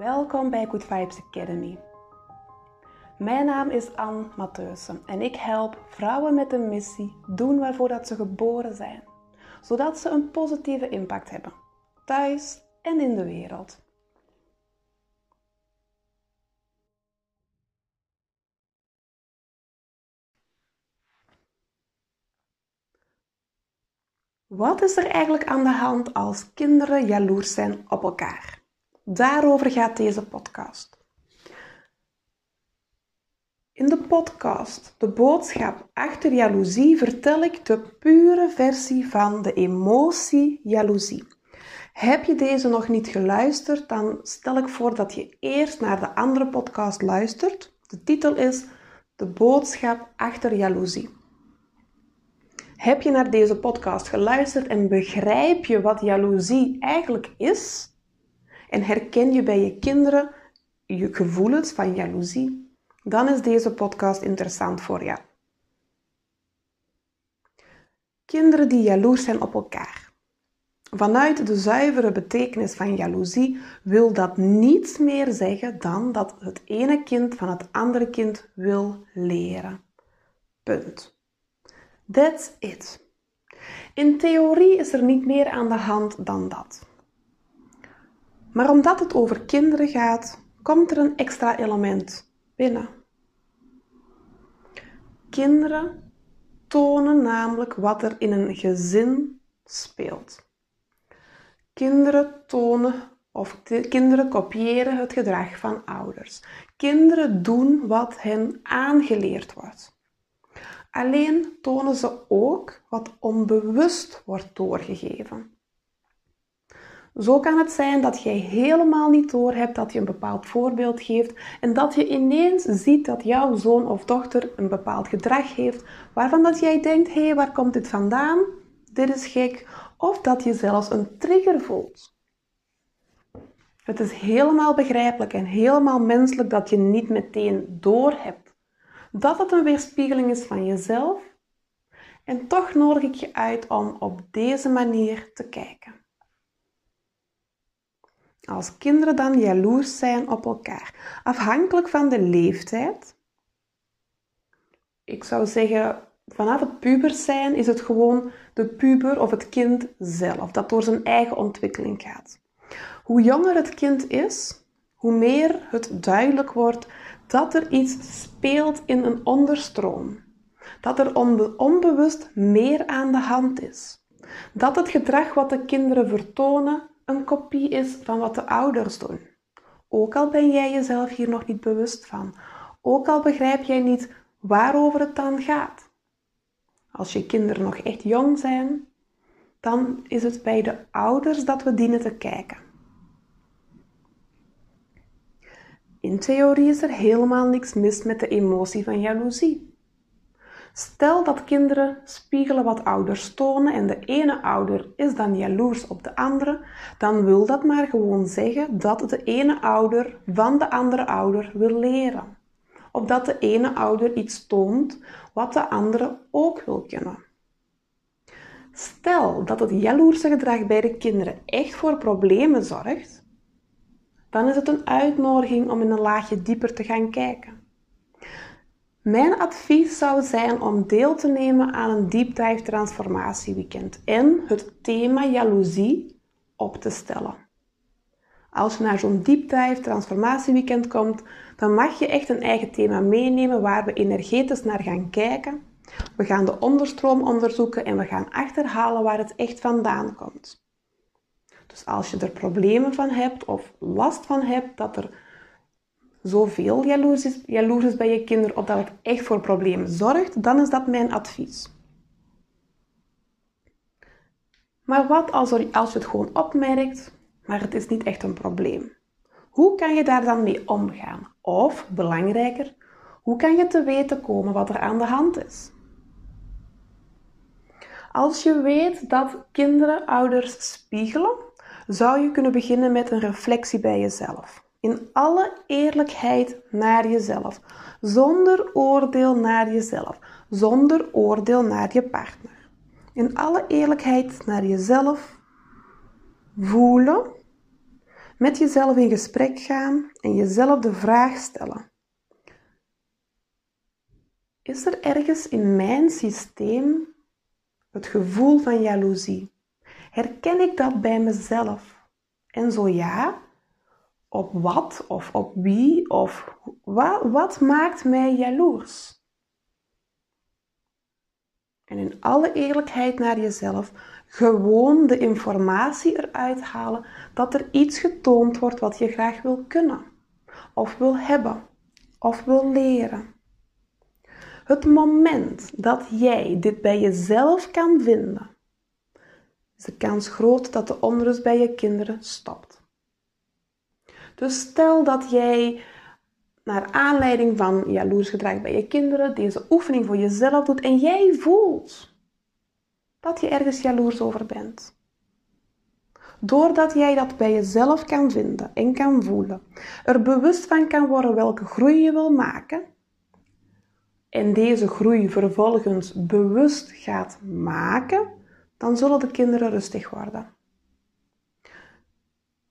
Welkom bij Good Vibes Academy. Mijn naam is Anne Matheusen en ik help vrouwen met een missie doen waarvoor dat ze geboren zijn, zodat ze een positieve impact hebben, thuis en in de wereld. Wat is er eigenlijk aan de hand als kinderen jaloers zijn op elkaar? Daarover gaat deze podcast. In de podcast De boodschap achter jaloezie vertel ik de pure versie van de emotie jaloezie. Heb je deze nog niet geluisterd, dan stel ik voor dat je eerst naar de andere podcast luistert. De titel is De boodschap achter jaloezie. Heb je naar deze podcast geluisterd en begrijp je wat jaloezie eigenlijk is? En herken je bij je kinderen je gevoelens van jaloezie? Dan is deze podcast interessant voor jou. Kinderen die jaloers zijn op elkaar. Vanuit de zuivere betekenis van jaloezie wil dat niets meer zeggen dan dat het ene kind van het andere kind wil leren. Punt. That's it. In theorie is er niet meer aan de hand dan dat. Maar omdat het over kinderen gaat, komt er een extra element binnen. Kinderen tonen namelijk wat er in een gezin speelt. Kinderen tonen of kinderen kopiëren het gedrag van ouders. Kinderen doen wat hen aangeleerd wordt. Alleen tonen ze ook wat onbewust wordt doorgegeven. Zo kan het zijn dat jij helemaal niet doorhebt dat je een bepaald voorbeeld geeft en dat je ineens ziet dat jouw zoon of dochter een bepaald gedrag heeft waarvan dat jij denkt, hé, hey, waar komt dit vandaan? Dit is gek. Of dat je zelfs een trigger voelt. Het is helemaal begrijpelijk en helemaal menselijk dat je niet meteen doorhebt dat het een weerspiegeling is van jezelf. En toch nodig ik je uit om op deze manier te kijken. Als kinderen dan jaloers zijn op elkaar, afhankelijk van de leeftijd. Ik zou zeggen, vanaf het puber zijn is het gewoon de puber of het kind zelf, dat door zijn eigen ontwikkeling gaat. Hoe jonger het kind is, hoe meer het duidelijk wordt dat er iets speelt in een onderstroom. Dat er onbewust meer aan de hand is. Dat het gedrag wat de kinderen vertonen een kopie is van wat de ouders doen. Ook al ben jij jezelf hier nog niet bewust van. Ook al begrijp jij niet waarover het dan gaat. Als je kinderen nog echt jong zijn, dan is het bij de ouders dat we dienen te kijken. In theorie is er helemaal niks mis met de emotie van jaloezie. Stel dat kinderen spiegelen wat ouders tonen en de ene ouder is dan jaloers op de andere, dan wil dat maar gewoon zeggen dat de ene ouder van de andere ouder wil leren. Of dat de ene ouder iets toont wat de andere ook wil kunnen. Stel dat het jaloerse gedrag bij de kinderen echt voor problemen zorgt, dan is het een uitnodiging om in een laagje dieper te gaan kijken. Mijn advies zou zijn om deel te nemen aan een Deep Dive Transformatieweekend en het thema jaloezie op te stellen. Als je naar zo'n Deep Dive Transformatieweekend komt, dan mag je echt een eigen thema meenemen waar we energetisch naar gaan kijken. We gaan de onderstroom onderzoeken en we gaan achterhalen waar het echt vandaan komt. Dus als je er problemen van hebt of last van hebt dat er zoveel jaloers is, jaloers bij je kinderen of dat het echt voor problemen zorgt, dan is dat mijn advies. Maar wat als, er, als je het gewoon opmerkt, maar het is niet echt een probleem? Hoe kan je daar dan mee omgaan? Of, belangrijker, hoe kan je te weten komen wat er aan de hand is? Als je weet dat kinderen ouders spiegelen, zou je kunnen beginnen met een reflectie bij jezelf. In alle eerlijkheid naar jezelf, zonder oordeel naar jezelf, zonder oordeel naar je partner. In alle eerlijkheid naar jezelf voelen Met jezelf in gesprek gaan en jezelf de vraag stellen. Is er ergens in mijn systeem het gevoel van jaloezie? Herken ik dat bij mezelf? En zo ja, op wat of op wie of wat, wat maakt mij jaloers? En in alle eerlijkheid naar jezelf gewoon de informatie eruit halen dat er iets getoond wordt wat je graag wil kunnen, of wil hebben, of wil leren. Het moment dat jij dit bij jezelf kan vinden, is de kans groot dat de onrust bij je kinderen stopt. Dus stel dat jij naar aanleiding van jaloers gedrag bij je kinderen deze oefening voor jezelf doet en jij voelt dat je ergens jaloers over bent. Doordat jij dat bij jezelf kan vinden en kan voelen, er bewust van kan worden welke groei je wil maken en deze groei vervolgens bewust gaat maken, dan zullen de kinderen rustig worden.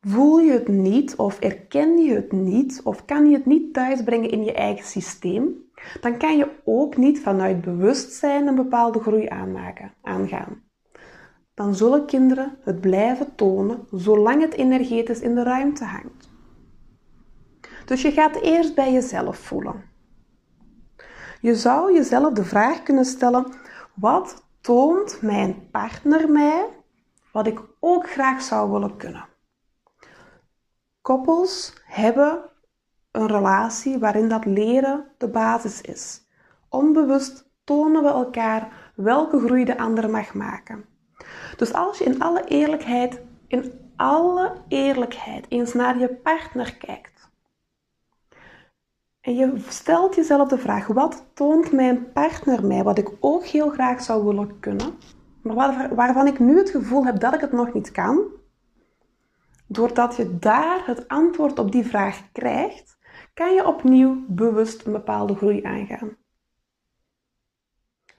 Voel je het niet of erken je het niet of kan je het niet thuisbrengen in je eigen systeem, dan kan je ook niet vanuit bewustzijn een bepaalde groei aanmaken, aangaan. Dan zullen kinderen het blijven tonen zolang het energetisch in de ruimte hangt. Dus je gaat eerst bij jezelf voelen. Je zou jezelf de vraag kunnen stellen: wat toont mijn partner mij wat ik ook graag zou willen kunnen? Koppels hebben een relatie waarin dat leren de basis is. Onbewust tonen we elkaar welke groei de ander mag maken. Dus als je in alle eerlijkheid, in alle eerlijkheid eens naar je partner kijkt en je stelt jezelf de vraag: wat toont mijn partner mij wat ik ook heel graag zou willen kunnen, maar waarvan ik nu het gevoel heb dat ik het nog niet kan? Doordat je daar het antwoord op die vraag krijgt, kan je opnieuw bewust een bepaalde groei aangaan.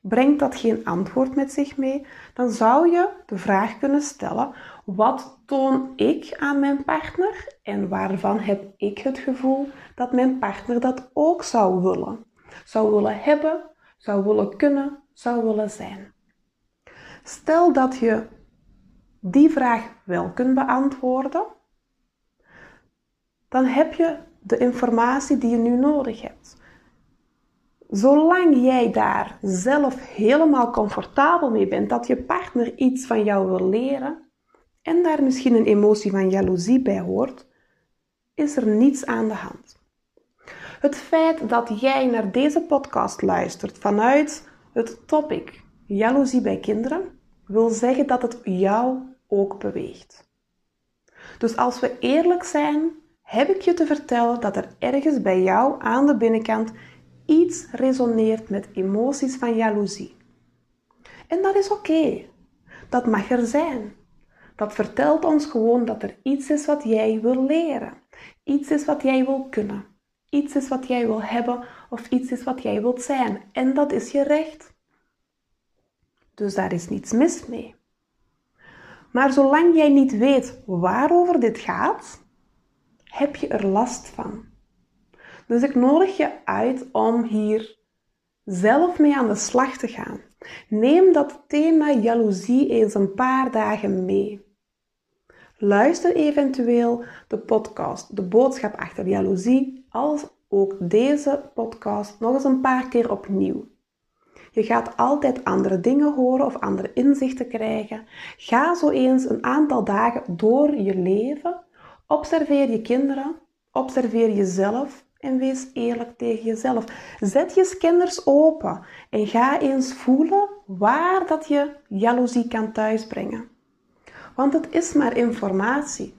Brengt dat geen antwoord met zich mee, dan zou je de vraag kunnen stellen: wat toon ik aan mijn partner en waarvan heb ik het gevoel dat mijn partner dat ook zou willen? Zou willen hebben, zou willen kunnen, zou willen zijn. Stel dat je die vraag wel kunt beantwoorden, dan heb je de informatie die je nu nodig hebt. Zolang jij daar zelf helemaal comfortabel mee bent dat je partner iets van jou wil leren en daar misschien een emotie van jaloezie bij hoort, is er niets aan de hand. Het feit dat jij naar deze podcast luistert vanuit het topic jaloezie bij kinderen wil zeggen dat het jou ook beweegt. Dus als we eerlijk zijn, heb ik je te vertellen dat er ergens bij jou aan de binnenkant iets resoneert met emoties van jaloezie. En dat is oké. Dat mag er zijn. Dat vertelt ons gewoon dat er iets is wat jij wil leren. Iets is wat jij wil kunnen. Iets is wat jij wil hebben of iets is wat jij wilt zijn. En dat is je recht. Dus daar is niets mis mee. Maar zolang jij niet weet waarover dit gaat, heb je er last van. Dus ik nodig je uit om hier zelf mee aan de slag te gaan. Neem dat thema jaloezie eens een paar dagen mee. Luister eventueel de podcast, de boodschap achter jaloezie, als ook deze podcast nog eens een paar keer opnieuw. Je gaat altijd andere dingen horen of andere inzichten krijgen. Ga zo eens een aantal dagen door je leven. Observeer je kinderen, observeer jezelf en wees eerlijk tegen jezelf. Zet je scanners open en ga eens voelen waar dat je jaloezie kan thuisbrengen. Want het is maar informatie,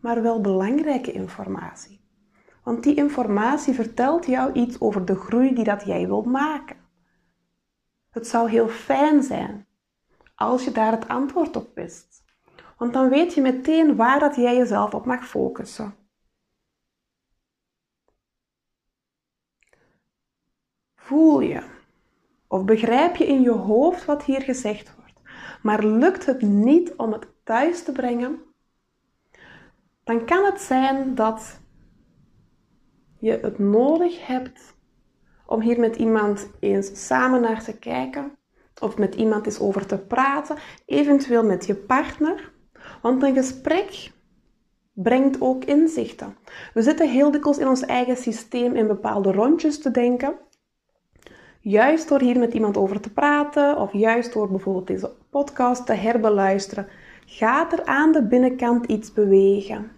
maar wel belangrijke informatie. Want die informatie vertelt jou iets over de groei die dat jij wilt maken. Het zou heel fijn zijn als je daar het antwoord op wist. Want dan weet je meteen waar dat jij jezelf op mag focussen. Voel je of begrijp je in je hoofd wat hier gezegd wordt, maar lukt het niet om het thuis te brengen, dan kan het zijn dat je het nodig hebt om hier met iemand eens samen naar te kijken of met iemand eens over te praten, eventueel met je partner. Want een gesprek brengt ook inzichten. We zitten heel dikwijls in ons eigen systeem in bepaalde rondjes te denken. Juist door hier met iemand over te praten, of juist door bijvoorbeeld deze podcast te herbeluisteren, gaat er aan de binnenkant iets bewegen.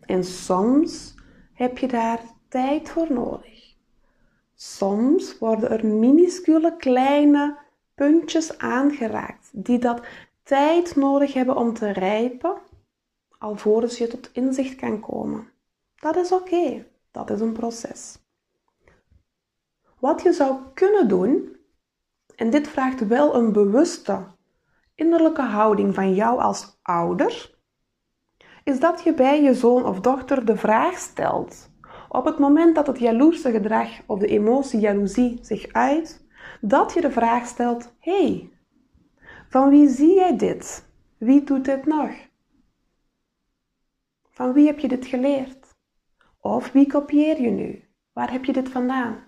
En soms heb je daar tijd voor nodig. Soms worden er minuscule kleine puntjes aangeraakt die dat tijd nodig hebben om te rijpen, alvorens je tot inzicht kan komen. Dat is oké, dat is een proces. Wat je zou kunnen doen, en dit vraagt wel een bewuste innerlijke houding van jou als ouder, is dat je bij je zoon of dochter de vraag stelt. Op het moment dat het jaloerse gedrag of de emotie jaloezie zich uit, dat je de vraag stelt: hey, van wie zie jij dit? Wie doet dit nog? Van wie heb je dit geleerd? Of wie kopieer je nu? Waar heb je dit vandaan?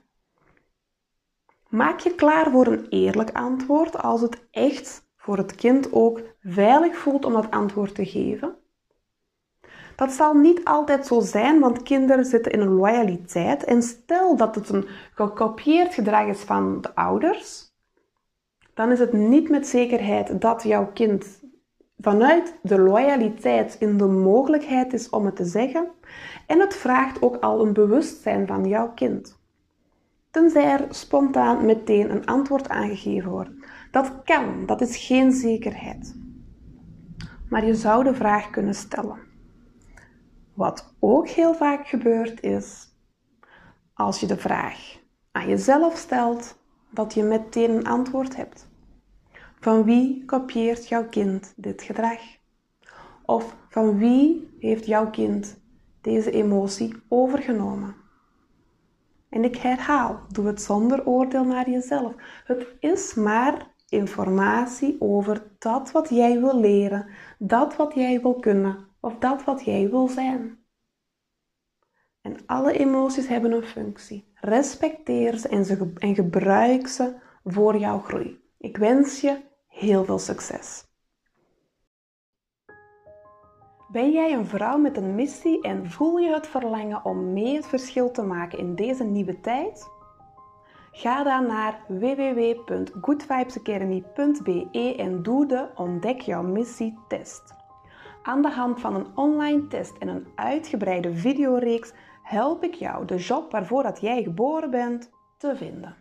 Maak je klaar voor een eerlijk antwoord als het echt voor het kind ook veilig voelt om dat antwoord te geven. Dat zal niet altijd zo zijn, want kinderen zitten in een loyaliteit. En stel dat het een gekopieerd gedrag is van de ouders, dan is het niet met zekerheid dat jouw kind vanuit de loyaliteit in de mogelijkheid is om het te zeggen. En het vraagt ook al een bewustzijn van jouw kind. Tenzij er spontaan meteen een antwoord aangegeven wordt. Dat kan, dat is geen zekerheid. Maar je zou de vraag kunnen stellen. Wat ook heel vaak gebeurt is, als je de vraag aan jezelf stelt, dat je meteen een antwoord hebt. Van wie kopieert jouw kind dit gedrag? Of van wie heeft jouw kind deze emotie overgenomen? En ik herhaal, doe het zonder oordeel naar jezelf. Het is maar informatie over dat wat jij wil leren, dat wat jij wil kunnen of dat wat jij wil zijn. En alle emoties hebben een functie. Respecteer ze en, en gebruik ze voor jouw groei. Ik wens je heel veel succes. Ben jij een vrouw met een missie en voel je het verlangen om mee het verschil te maken in deze nieuwe tijd? Ga dan naar www.goodvibesacademy.be en doe de Ontdek jouw missie test. Aan de hand van een online test en een uitgebreide videoreeks help ik jou de job waarvoor jij geboren bent te vinden.